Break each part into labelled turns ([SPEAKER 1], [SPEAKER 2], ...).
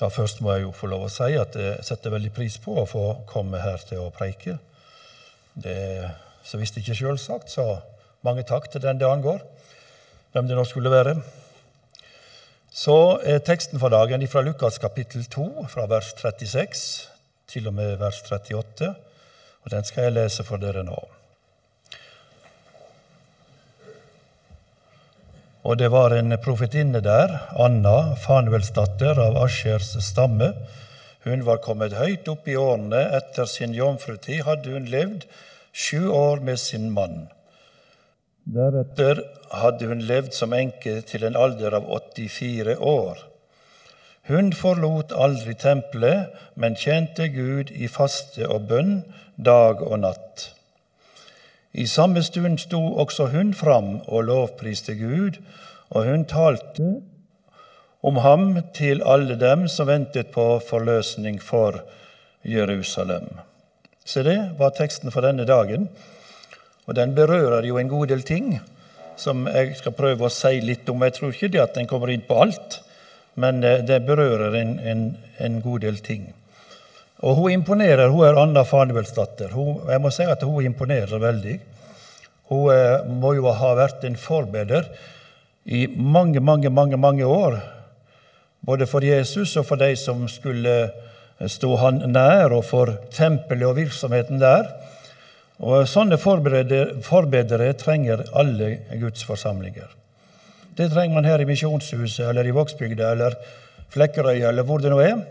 [SPEAKER 1] Ja, Først må jeg jo få lov å si at jeg setter veldig pris på å få komme her til å preike. Det er så visst ikke selvsagt, så mange takk til den det angår, hvem det nå skulle være. Så er teksten for dagen fra Lukas kapittel 2, fra vers 36 til og med vers 38, og den skal jeg lese for dere nå. Og det var en profetinne der, Anna, Fanuelsdatter av Aschers stamme. Hun var kommet høyt opp i årene. Etter sin jomfrutid hadde hun levd sju år med sin mann. Deretter hadde hun levd som enke til en alder av 84 år. Hun forlot aldri tempelet, men tjente Gud i faste og bønn dag og natt. I samme stund sto også hun fram og lovpriste Gud, og hun talte om ham til alle dem som ventet på forløsning for Jerusalem. Se, det var teksten for denne dagen, og den berører jo en god del ting som jeg skal prøve å si litt om. Jeg tror ikke det at den kommer inn på alt, men eh, det berører en, en, en god del ting. Og hun imponerer. Hun er Anna Fanuelsdatter. Jeg må si at hun imponerer veldig. Hun eh, må jo ha vært en forbeder i mange, mange, mange, mange år. Både for Jesus og for de som skulle eh, stå han nær, og for tempelet og virksomheten der. Og Sånne forbedere trenger alle Guds forsamlinger. Det trenger man her i Misjonshuset eller i Vågsbygda eller Flekkerøy eller hvor det nå er.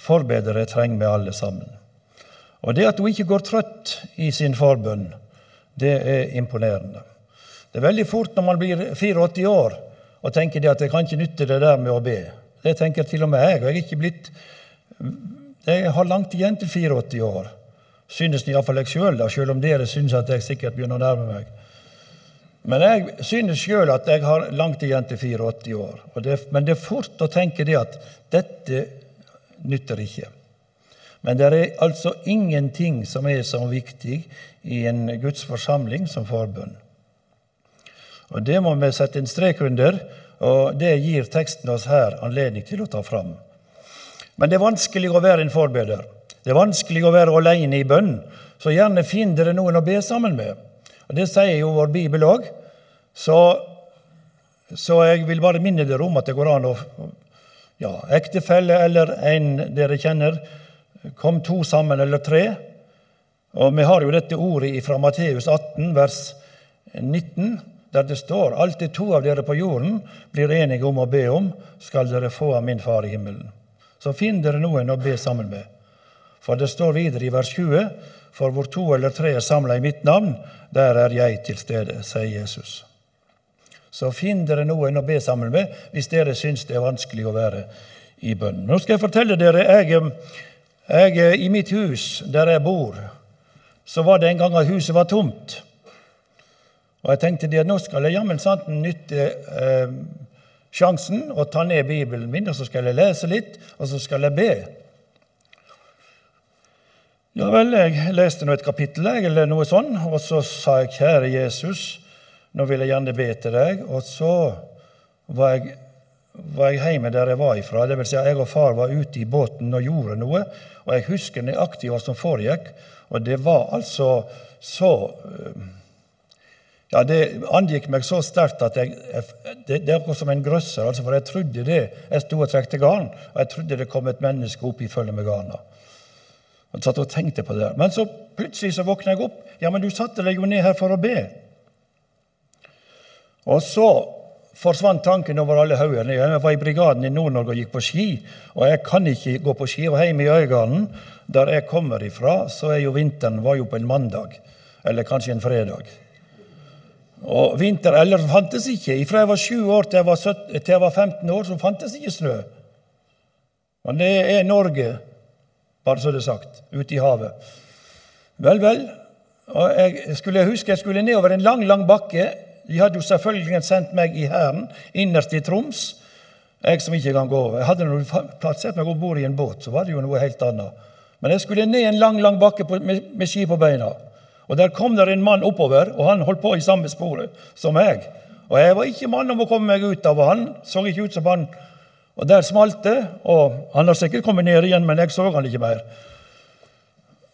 [SPEAKER 1] Forbedere trenger vi alle sammen. Og det at hun ikke går trøtt i sin forbønn, det er imponerende. Det er veldig fort når man blir 84 år og tenker det at jeg kan ikke nytte det der med å be. Det tenker til og med jeg. og Jeg er ikke blitt Jeg har langt igjen til 84 år. Synes iallfall jeg sjøl, selv om dere synes at jeg sikkert begynner å nærme meg. Men jeg synes sjøl at jeg har langt igjen til 84 år. Det, men det er fort å tenke det at dette nytter ikke. Men det er altså ingenting som er så viktig i en Guds forsamling som forbønn. Og Det må vi sette en strek under, og det gir teksten oss her anledning til å ta fram. Men det er vanskelig å være en forbeder. Det er vanskelig å være alene i bønn. Så gjerne finn dere noen å be sammen med. Og Det sier jo vår bibel òg. Så, så jeg vil bare minne dere om at det går an å ja, ektefelle eller en dere kjenner, kom to sammen eller tre. Og Vi har jo dette ordet fra Matteus 18, vers 19, der det står alltid to av dere på jorden blir enige om å be om, skal dere få av min Far i himmelen. Så finn dere noen å be sammen med. For det står videre i vers 20, for hvor to eller tre er samla i mitt navn, der er jeg til stede, sier Jesus. Så finn dere noen å be sammen med hvis dere syns det er vanskelig å være i bønn. Nå skal jeg fortelle dere jeg, jeg, I mitt hus, der jeg bor, så var det en gang at huset var tomt. Og jeg tenkte at nå skal jeg jammen sant nytte eh, sjansen og ta ned Bibelen min, og så skal jeg lese litt, og så skal jeg be. Ja vel, jeg leste nå et kapittel, eller noe sånt, og så sa jeg, kjære Jesus, nå vil jeg gjerne be til deg. Og så var jeg, var jeg hjemme der jeg var ifra. Det vil si, jeg og far var ute i båten og gjorde noe. Og jeg husker nøyaktig hva som foregikk. Og det var altså så eh, ja, Det angikk meg så sterkt at jeg, det, det er akkurat som en grøsser. Altså, for jeg trodde det. Jeg sto og trekte garn, og jeg trodde det kom et menneske opp i følge med garna. Og satt og tenkte på det. Men så plutselig så våkna jeg opp. Ja, men du satte deg jo ned her for å be. Og så forsvant tanken over alle haugene. Jeg var i brigaden i Nord-Norge og gikk på ski. Og jeg kan ikke gå på ski. Og hjemme i Øygarden, der jeg kommer ifra, så er jo vinteren var jo på en mandag. Eller kanskje en fredag. Og vinter eller fantes ikke. Fra jeg var sju år til jeg var, 17, til jeg var 15 år, så fantes ikke snø. Men det er Norge, bare så det er sagt, ute i havet. Vel, vel. Og jeg skulle huske jeg skulle nedover en lang, lang bakke de hadde jo selvfølgelig sendt meg i Hæren, innerst i Troms. Jeg som ikke kan gå. Jeg hadde nå plassert meg om bord i en båt, så var det jo noe helt annet. Men jeg skulle ned en lang, lang bakke på, med, med, ski på beina. Og Der kom der en mann oppover, og han holdt på i samme sporet som meg. Og jeg var ikke mann om å komme meg ut av, og han så ikke ut som han Og der smalt det, og han har sikkert kommet ned igjen, men jeg så han ikke mer.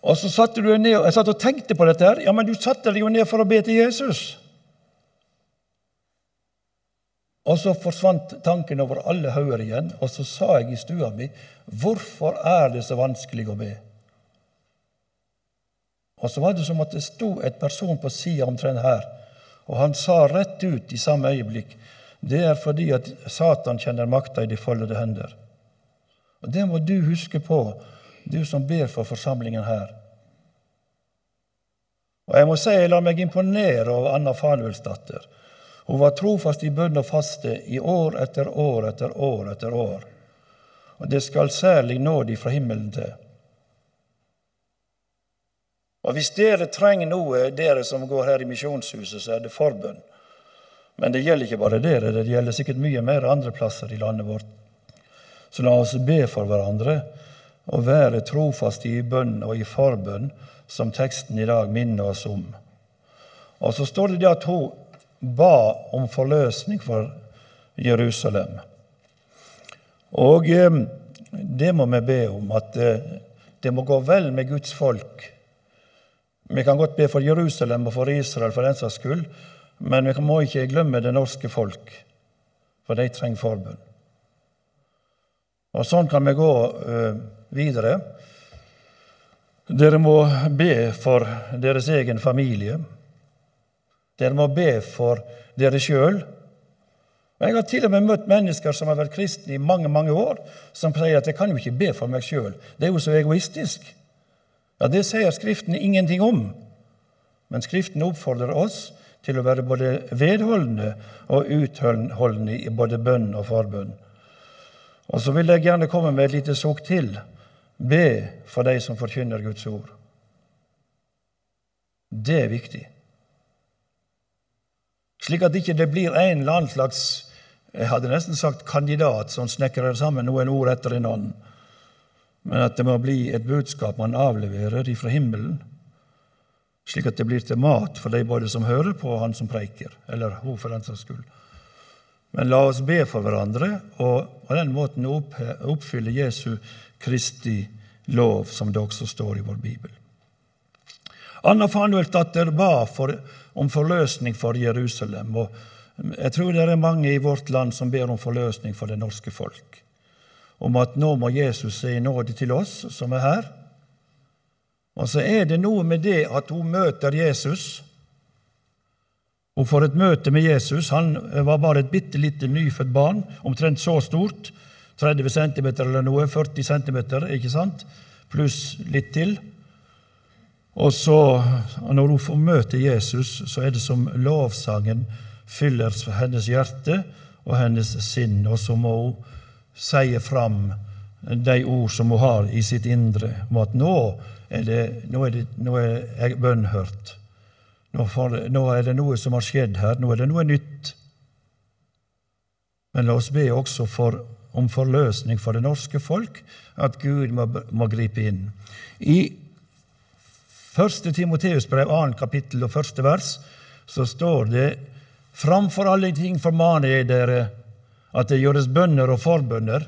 [SPEAKER 1] Og så satte du ned, Jeg satt og tenkte på dette. her. Ja, men du satte deg jo ned for å be til Jesus. Og så forsvant tanken over alle hauger igjen, og så sa jeg i stua mi hvorfor er det så vanskelig å be? Og så var det som at det sto et person på sida omtrent her, og han sa rett ut i samme øyeblikk det er fordi at Satan kjenner makta i de foldede hender. Og Det må du huske på, du som ber for forsamlingen her. Og Jeg må si jeg lar meg imponere over Anna Fanuelsdatter. Hun var trofast i bønn og faste i år etter år etter år etter år. Og det skal særlig nåde fra himmelen til. Og Hvis dere trenger noe, dere som går her i Misjonshuset, så er det forbønn. Men det gjelder ikke bare dere, det gjelder sikkert mye mer andre plasser i landet vårt. Så la oss be for hverandre og være trofaste i bønn og i forbønn, som teksten i dag minner oss om. Og så står det det at hun ba om forløsning for Jerusalem. Og eh, det må vi be om, at eh, det må gå vel med Guds folk. Vi kan godt be for Jerusalem og for Israel for den saks skyld, men vi må ikke glemme det norske folk, for de trenger forbund. Og Sånn kan vi gå uh, videre. Dere må be for deres egen familie. Dere må be for dere sjøl. Jeg har til og med møtt mennesker som har vært kristne i mange mange år, som sier at 'jeg kan jo ikke be for meg sjøl'. Det er jo så egoistisk. Ja, Det sier Skriften ingenting om. Men Skriften oppfordrer oss til å være både vedholdende og utholdende i både bønn og forbønn. Og så vil jeg gjerne komme med et lite sukk til. Be for de som forkynner Guds ord. Det er viktig. Slik at ikke det blir en eller annen slags jeg hadde nesten sagt kandidat som snekrer sammen noen ord etter en annen, men at det må bli et budskap man avleverer ifra himmelen, slik at det blir til mat for de både som hører på, og han som preiker, eller hun for den saks skyld. Men la oss be for hverandre og på den måten oppfylle Jesu Kristi lov, som det også står i vår bibel. Anna Fanuelsdatter ba for, om forløsning for Jerusalem. og Jeg tror det er mange i vårt land som ber om forløsning for det norske folk. Om at nå må Jesus si nåde til oss som er her, og så er det noe med det at hun møter Jesus. Hun får et møte med Jesus. Han var bare et bitte lite nyfødt barn, omtrent så stort. 30 cm eller noe, 40 cm, ikke sant? Pluss litt til. Og så, når hun får møte Jesus, så er det som lovsangen fyller hennes hjerte og hennes sinn, og så må hun si fram de ord som hun har i sitt indre, om at nå er det, nå er, det, nå er jeg bønnhørt. Nå, for, nå, er det noe som har skjedd her. Nå er det noe nytt. Men la oss be også for, om forløsning for det norske folk, at Gud må, må gripe inn. I første Timoteus brev, annet kapittel og første vers, så står det Framfor alle ting formaner jeg dere at det gjøres bønner og forbønner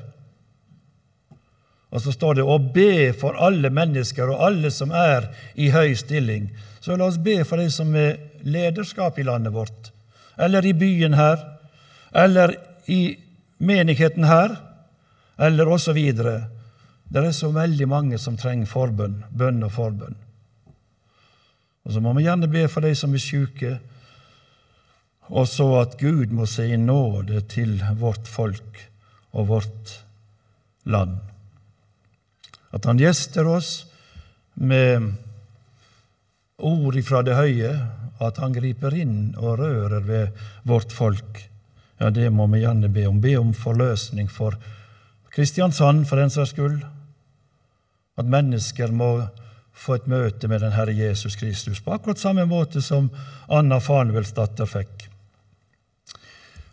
[SPEAKER 1] og så står det 'å be for alle mennesker og alle som er i høy stilling'. Så la oss be for de som er lederskap i landet vårt, eller i byen her, eller i menigheten her, eller osv. Det er så veldig mange som trenger forbønn, bønn og forbønn. Og så må vi gjerne be for de som er syke, og så at Gud må se i nåde til vårt folk og vårt land. At han gjester oss med ord ifra det høye, at han griper inn og rører ved vårt folk. Ja, det må vi gjerne be om. Be om forløsning for Kristiansand, for den saks skyld. At mennesker må få et møte med den Herre Jesus Kristus, på akkurat samme måte som Anna Fanuels datter fikk.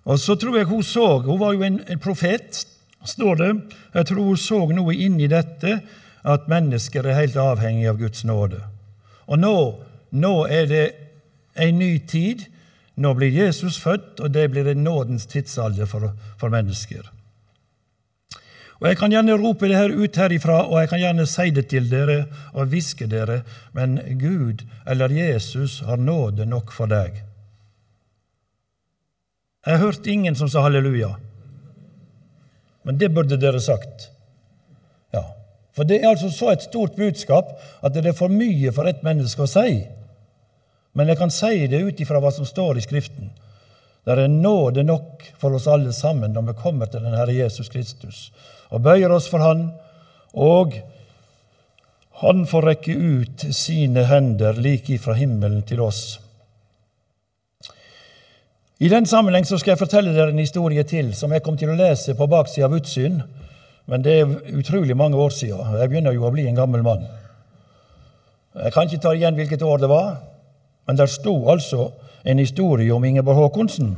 [SPEAKER 1] Og så tror jeg hun så Hun var jo en, en profet står det. Jeg tror hun så noe inni dette, at mennesker er helt avhengig av Guds nåde. Og nå, nå er det en ny tid. Nå blir Jesus født, og det blir en nådens tidsalder for, for mennesker. Og Jeg kan gjerne rope det her ut herifra, og jeg kan gjerne si det til dere og hviske dere, men Gud eller Jesus har nåde nok for deg. Jeg har hørt ingen som sa halleluja. Men det burde dere sagt. Ja, For det er altså så et stort budskap at det er for mye for et menneske å si. Men jeg kan si det ut ifra hva som står i Skriften. Det er nåde nok for oss alle sammen når vi kommer til den Herre Jesus Kristus og bøyer oss for Han, og Han får rekke ut sine hender like ifra himmelen til oss. I den sammenheng så skal jeg fortelle dere en historie til som jeg kom til å lese på baksida av utsyn, men det er utrolig mange år siden. Jeg begynner jo å bli en gammel mann. Jeg kan ikke ta igjen hvilket år det var, men der sto altså en historie om Ingeborg Håkonsen.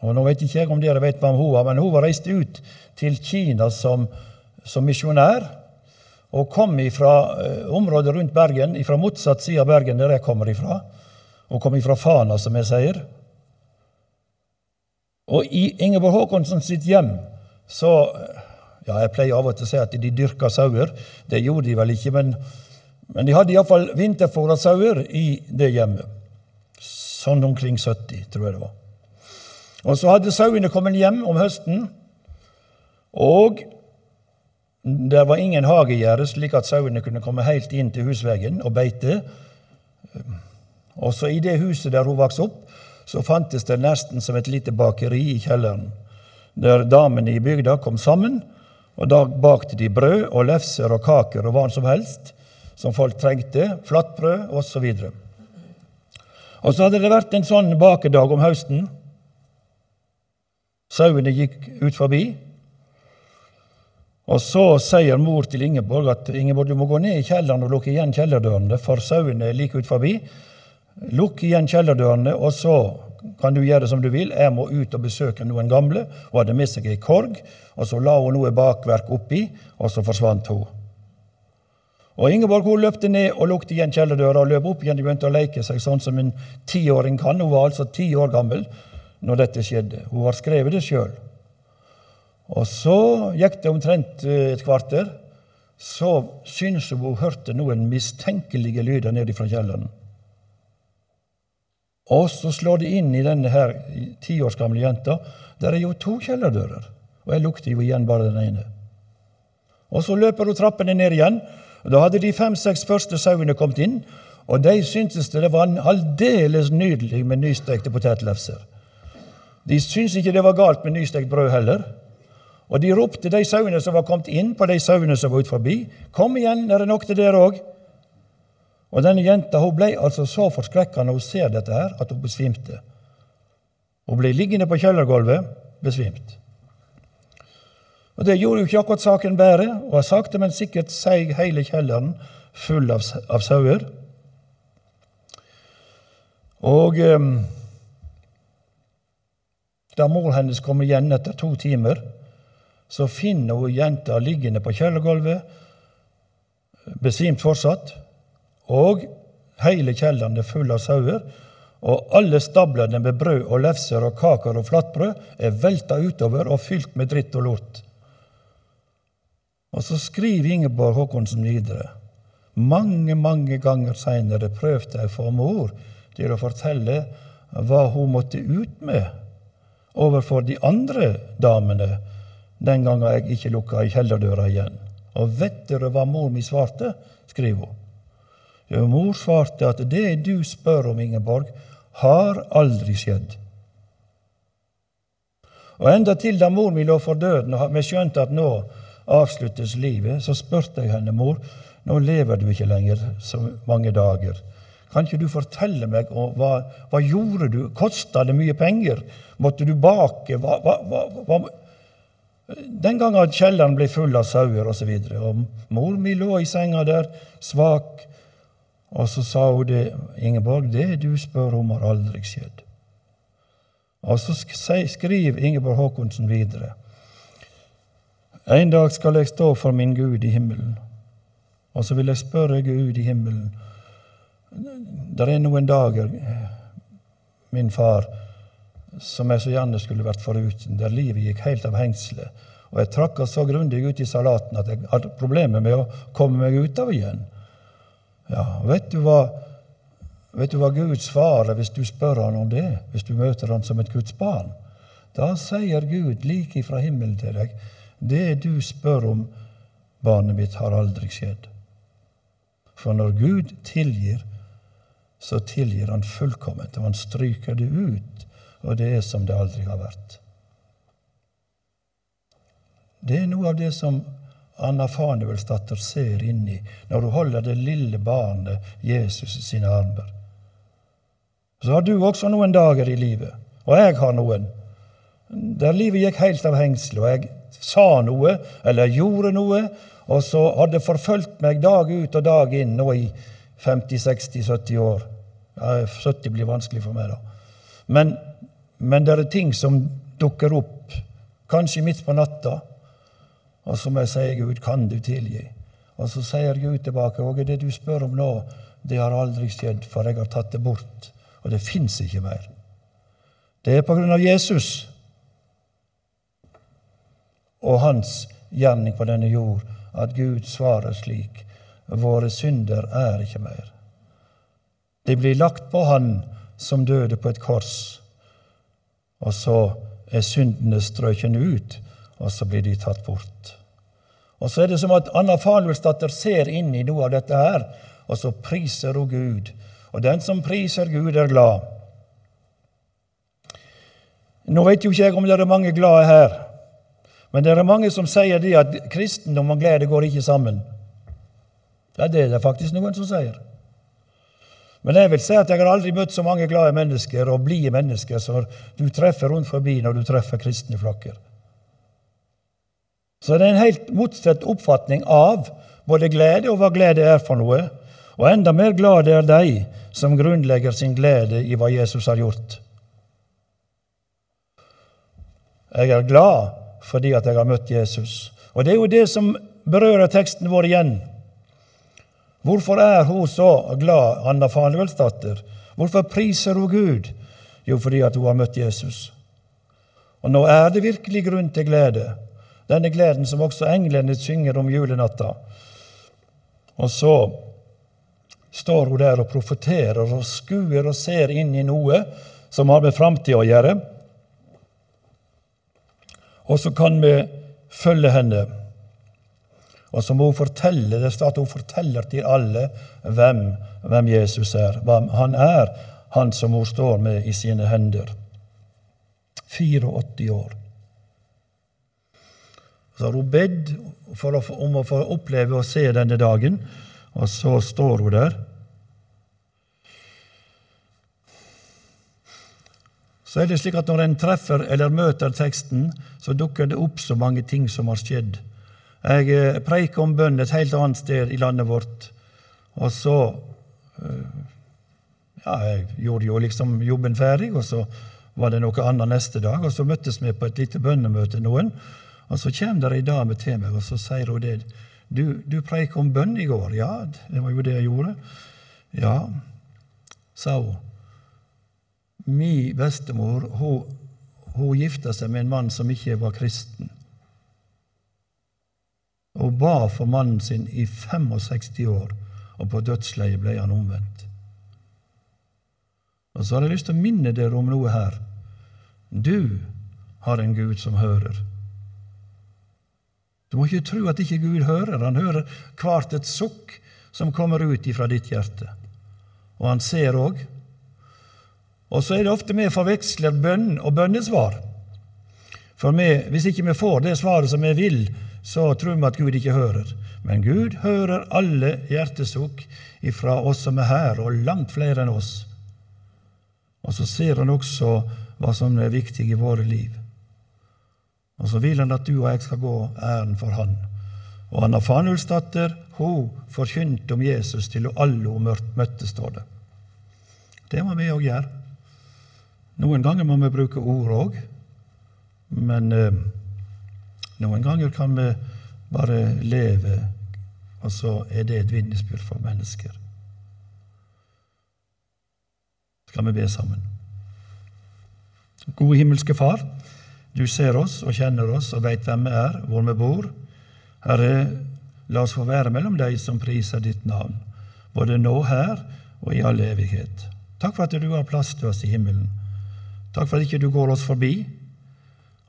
[SPEAKER 1] Og Nå vet ikke jeg om dere vet hvem hun var, men hun var reist ut til Kina som, som misjonær. Og kom fra uh, området rundt Bergen, fra motsatt side av Bergen, der jeg kommer ifra. Og kom ifra Fana, som jeg sier. Og i Ingeborg Haakonsen sitt hjem så ja, Jeg pleier av og til å si at de dyrka sauer. Det gjorde de vel ikke, men, men de hadde iallfall vinterfòra sauer i det hjemmet. Sånn omkring 70, tror jeg det var. Og så hadde sauene kommet hjem om høsten, og det var ingen hagegjerde, slik at sauene kunne komme helt inn til husveggen og beite. Også i det huset der hun vokste opp, så fantes det nesten som et lite bakeri i kjelleren, der damene i bygda kom sammen, og da bakte de brød og lefser og kaker og hva som helst som folk trengte, flatbrød osv. Og, og så hadde det vært en sånn bakedag om høsten Sauene gikk ut forbi. Og så sier mor til Ingeborg at Ingeborg, du må gå ned i kjelleren og lukke igjen kjellerdørene, for sauene er like ut forbi. Lukk igjen kjellerdørene, og så kan du gjøre som du vil. Jeg må ut og besøke noen gamle. Hun hadde med seg ei korg, og så la hun noe bakverk oppi, og så forsvant hun. Og Ingeborg hun løpte ned og lukket igjen kjellerdøra og løp opp igjen og begynte å leke seg sånn som en tiåring kan. Hun var altså ti år gammel når dette skjedde. Hun har skrevet det sjøl. Og så gikk det omtrent eh, et kvarter. Så syntes hun hun hørte noen mistenkelige lyder nede fra kjelleren. Og så slår det inn i denne her ti års gamle jenta. Der er jo to kjellerdører, og jeg lukter jo igjen bare den ene. Og så løper hun trappene ned igjen. Da hadde de fem-seks første sauene kommet inn, og de syntes det var aldeles nydelig med nystekte potetlefser. De syntes ikke det var galt med nystekt brød heller. Og de ropte de sauene som var kommet inn, på de sauene som var ut forbi. 'Kom igjen, er det nok til dere òg?' Og denne jenta hun ble altså så forskrekka når hun ser dette her, at hun besvimte. Hun ble liggende på kjellergulvet, besvimt. Og Det gjorde jo ikke akkurat saken bedre, og sakte, men sikkert seig hele kjelleren full av, av sauer. Og... Um, da mor hennes kommer igjen etter to timer, så finner hun jenta liggende på kjellergulvet, besvimt fortsatt, og hele kjelleren er full av sauer. Og alle stablene med brød og lefser og kaker og flatbrød er velta utover og fylt med dritt og lort. Og så skriver Ingeborg Håkonsen videre. Mange, mange ganger seinere prøvde jeg få mor til å fortelle hva hun måtte ut med overfor de andre damene den gangen jeg ikke lukka i kjellerdøra igjen. Og vet dere hva mor mi svarte? skriver hun. Jo, mor svarte at det du spør om, Ingeborg, har aldri skjedd. Og enda til da mor mi lå for døden, og vi skjønte at nå avsluttes livet, så spurte jeg henne, mor, nå lever du ikke lenger så mange dager. Kan ikke du fortelle meg hva, hva gjorde du? Kosta det mye penger? Måtte du bake? Hva, hva, hva, Den gangen kjelleren ble full av sauer osv. Og, så og mor mi lå i senga der, svak, og så sa hun det, Ingeborg, det du spør om, har aldri skjedd. Og så skriver Ingeborg Håkonsen videre. En dag skal jeg stå for min Gud i himmelen, og så vil jeg spørre Gud i himmelen det er noen dager, min far, som jeg så gjerne skulle vært foruten, der livet gikk helt av hengselet, Og jeg trakka så grundig ut i salaten at jeg hadde problemer med å komme meg ut av igjen. Ja, vet du hva Vet du hva Gud svarer hvis du spør han om det, hvis du møter han som et Guds barn? Da sier Gud like ifra himmelen til deg, det du spør om, barnet mitt, har aldri skjedd. For når Gud tilgir, så tilgir han fullkomment, og han stryker det ut, og det er som det aldri har vært. Det er noe av det som Anna Fanuelsdatter ser inni når hun holder det lille barnet Jesus i sine armer. Så har du også noen dager i livet, og jeg har noen, der livet gikk helt av hengselet, og jeg sa noe eller gjorde noe, og så hadde forfulgt meg dag ut og dag inn nå i 50-60-70 år. Ja, 70 blir vanskelig for meg, da. Men, men det er ting som dukker opp, kanskje midt på natta, og så må jeg si, Gud, kan du tilgi? Og så sier Gud tilbake, Åge, det du spør om nå, det har aldri skjedd, for jeg har tatt det bort, og det fins ikke mer. Det er på grunn av Jesus og hans gjerning på denne jord at Gud svarer slik. Våre synder er ikke mer. De blir lagt på Han som døde på et kors, og så er syndene strøkene ut, og så blir de tatt bort. Og så er det som at Anna Fanuelsdatter ser inn i noe av dette her, og så priser hun Gud. Og den som priser Gud, er glad. Nå vet jo ikke jeg om det er mange glade her, men det er mange som sier det at kristendom og glede går ikke sammen. Ja, det er det faktisk noen som sier. Men jeg vil si at jeg har aldri møtt så mange glade mennesker og blide mennesker som du treffer rundt forbi når du treffer kristne flokker. Så det er en helt motsatt oppfatning av både glede og hva glede er for noe. Og enda mer glade er de som grunnlegger sin glede i hva Jesus har gjort. Jeg er glad fordi at jeg har møtt Jesus. Og det er jo det som berører teksten vår igjen. Hvorfor er hun så glad, Anna Fanuelsdatter? Hvorfor priser hun Gud? Jo, fordi at hun har møtt Jesus. Og nå er det virkelig grunn til glede. Denne gleden som også englene synger om julenatta. Og så står hun der og profeterer og skuer og ser inn i noe som har med framtida å gjøre. Og så kan vi følge henne. Og så må hun fortelle, det står at hun forteller til alle hvem, hvem Jesus er. Hvem han er, han som hun står med i sine hender. 84 år. Så har hun bedt om å få oppleve og se denne dagen, og så står hun der. Så er det slik at Når en treffer eller møter teksten, så dukker det opp så mange ting som har skjedd. Jeg eh, preiker om bønn et helt annet sted i landet vårt, og så eh, Ja, jeg gjorde jo liksom jobben ferdig, og så var det noe annet neste dag, og så møttes vi på et lite bønnemøte, noen. Og så kommer det ei dame til meg, og så sier hun det. Du, du preika om bønn i går. Ja, det var jo det jeg gjorde. Ja, sa hun. Mi bestemor hun, hun gifta seg med en mann som ikke var kristen. Hun ba for mannen sin i 65 år, og på dødsleiet ble han omvendt. Og så har jeg lyst til å minne dere om noe her. Du har en Gud som hører. Du må ikke tro at ikke Gud hører. Han hører hvert et sukk som kommer ut ifra ditt hjerte. Og han ser òg. Og så er det ofte vi forveksler bønn og bønnesvar. For vi, hvis ikke vi får det svaret som vi vil, så tror vi at Gud ikke hører. Men Gud hører alle hjertesukk ifra oss som er her, og langt flere enn oss. Og så ser han også hva som er viktig i våre liv. Og så vil han at du og jeg skal gå æren for han. Og Anna Fanulsdatter hun forkynte om Jesus til alle hun møtte, står det. Det må vi òg gjøre. Noen ganger må vi bruke ord òg, men eh, noen ganger kan vi bare leve, og så er det et vitnesbyrd for mennesker. Skal vi be sammen? Gode himmelske Far. Du ser oss og kjenner oss og veit hvem vi er, hvor vi bor. Herre, la oss få være mellom de som priser ditt navn, både nå her og i all evighet. Takk for at du har plass til oss i himmelen. Takk for at ikke du går oss forbi.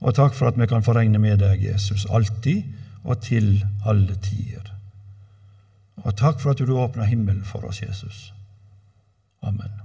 [SPEAKER 1] Og takk for at vi kan foregne med deg, Jesus, alltid og til alle tider. Og takk for at du åpner himmelen for oss, Jesus. Amen.